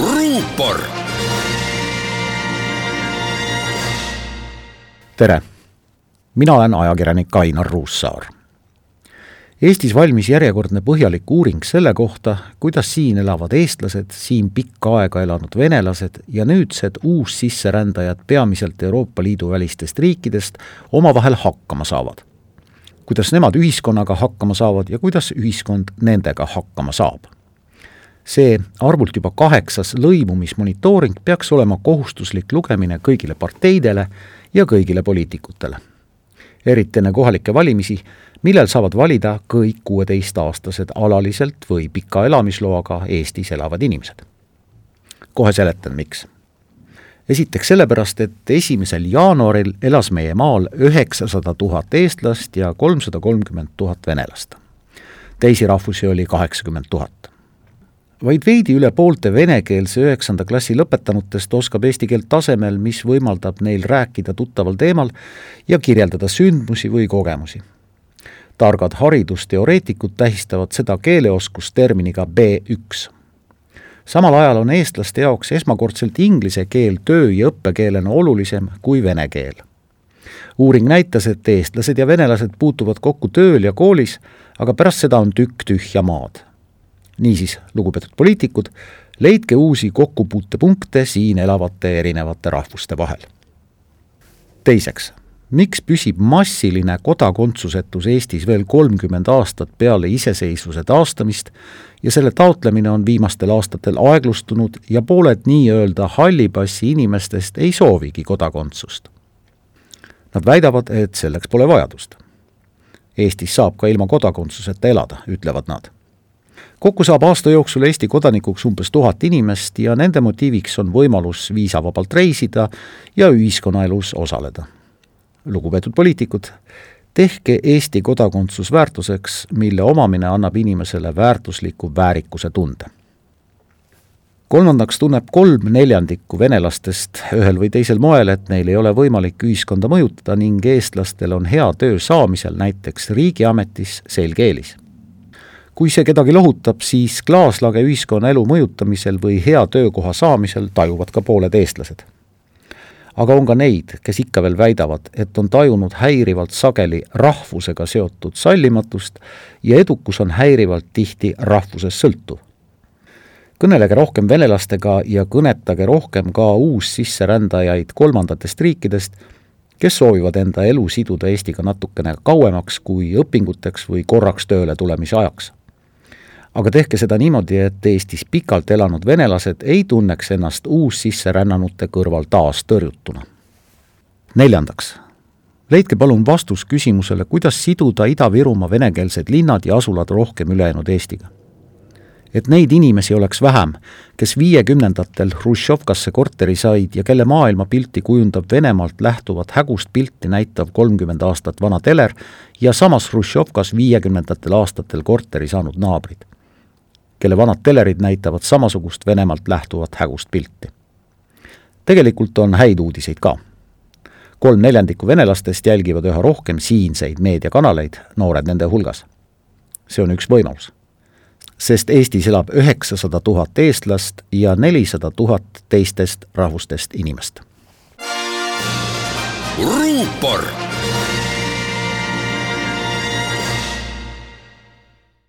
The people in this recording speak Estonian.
ruupor. tere, mina olen ajakirjanik Ainar Ruussaar. Eestis valmis järjekordne põhjalik uuring selle kohta, kuidas siin elavad eestlased, siin pikka aega elanud venelased ja nüüdsed uussisserändajad peamiselt Euroopa Liidu välistest riikidest omavahel hakkama saavad. kuidas nemad ühiskonnaga hakkama saavad ja kuidas ühiskond nendega hakkama saab see arvult juba kaheksas lõimumismonitooring peaks olema kohustuslik lugemine kõigile parteidele ja kõigile poliitikutele. eriti enne kohalikke valimisi, millel saavad valida kõik kuueteistaastased alaliselt või pika elamisloaga Eestis elavad inimesed. kohe seletan, miks. esiteks sellepärast, et esimesel jaanuaril elas meie maal üheksasada tuhat eestlast ja kolmsada kolmkümmend tuhat venelast. teisi rahvusi oli kaheksakümmend tuhat vaid veidi üle poolte venekeelse üheksanda klassi lõpetanutest oskab eesti keelt tasemel, mis võimaldab neil rääkida tuttaval teemal ja kirjeldada sündmusi või kogemusi. targad haridusteoreetikud tähistavad seda keeleoskust terminiga B1. samal ajal on eestlaste jaoks esmakordselt inglise keel töö- ja õppekeelena olulisem kui vene keel. uuring näitas, et eestlased ja venelased puutuvad kokku tööl ja koolis, aga pärast seda on tükk tühja maad niisiis, lugupeetud poliitikud, leidke uusi kokkupuutepunkte siin elavate erinevate rahvuste vahel. teiseks, miks püsib massiline kodakondsusetus Eestis veel kolmkümmend aastat peale iseseisvuse taastamist ja selle taotlemine on viimastel aastatel aeglustunud ja pooled nii-öelda halli passi inimestest ei soovigi kodakondsust? Nad väidavad, et selleks pole vajadust. Eestis saab ka ilma kodakondsuseta elada, ütlevad nad kokku saab aasta jooksul Eesti kodanikuks umbes tuhat inimest ja nende motiiviks on võimalus viisavabalt reisida ja ühiskonnaelus osaleda. lugupeetud poliitikud, tehke Eesti kodakondsus väärtuseks, mille omamine annab inimesele väärtusliku väärikuse tunde. kolmandaks tunneb kolm neljandikku venelastest ühel või teisel moel, et neil ei ole võimalik ühiskonda mõjutada ning eestlastel on hea töö saamisel näiteks riigiametis selge eelis kui see kedagi lohutab, siis klaaslage ühiskonnaelu mõjutamisel või hea töökoha saamisel tajuvad ka pooled eestlased. aga on ka neid, kes ikka veel väidavad, et on tajunud häirivalt sageli rahvusega seotud sallimatust ja edukus on häirivalt tihti rahvusest sõltuv. kõnelege rohkem venelastega ja kõnetage rohkem ka uussisserändajaid kolmandatest riikidest, kes soovivad enda elu siduda Eestiga natukene kauemaks kui õpinguteks või korraks tööle tulemise ajaks aga tehke seda niimoodi, et Eestis pikalt elanud venelased ei tunneks ennast uussisserännanute kõrval taas tõrjutuna. neljandaks, leidke palun vastus küsimusele, kuidas siduda Ida-Virumaa venekeelsed linnad ja asulad rohkem ülejäänud Eestiga. et neid inimesi oleks vähem, kes viiekümnendatel Hruštšovkasse korteri said ja kelle maailmapilti kujundab Venemaalt lähtuvat hägust pilti näitav kolmkümmend aastat vana teler ja samas Hruštšovkas viiekümnendatel aastatel korteri saanud naabrid kelle vanad telerid näitavad samasugust Venemaalt lähtuvat hägust pilti. tegelikult on häid uudiseid ka. kolm neljandikku venelastest jälgivad üha rohkem siinseid meediakanaleid, noored nende hulgas. see on üks võimalus. sest Eestis elab üheksasada tuhat eestlast ja nelisada tuhat teistest rahvustest inimest. ruupor